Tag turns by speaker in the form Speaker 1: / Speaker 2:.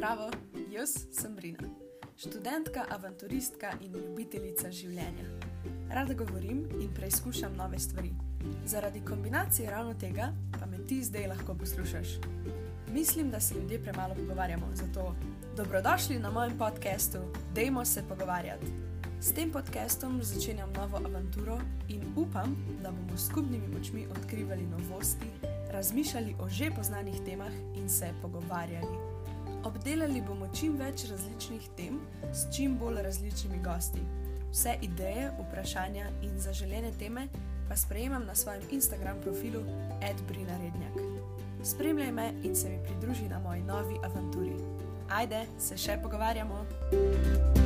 Speaker 1: Jaz sem Brina, študentka, avanturistka in ljubiteljica življenja. Rada govorim in preizkušam nove stvari. Zaradi kombinacije ravno tega pa me ti zdaj lahko poslušaš. Mislim, da se ljudje premalo pogovarjamo, zato dobrodošli na mojem podkastu, Dajmo se pogovarjati. S tem podkastom začenjam novo avanturo in upam, da bomo skupnimi močmi odkrivali novosti, razmišljali o že poznanih temah in se pogovarjali. Obdelali bomo čim več različnih tem s čim bolj različnimi gosti. Vse ideje, vprašanja in zaželene teme pa sprejemam na svojem Instagram profilu Edbrina Rednjak. Spremljaj me in se mi pridruži na moji novi avanturi. Ajde, se še pogovarjamo!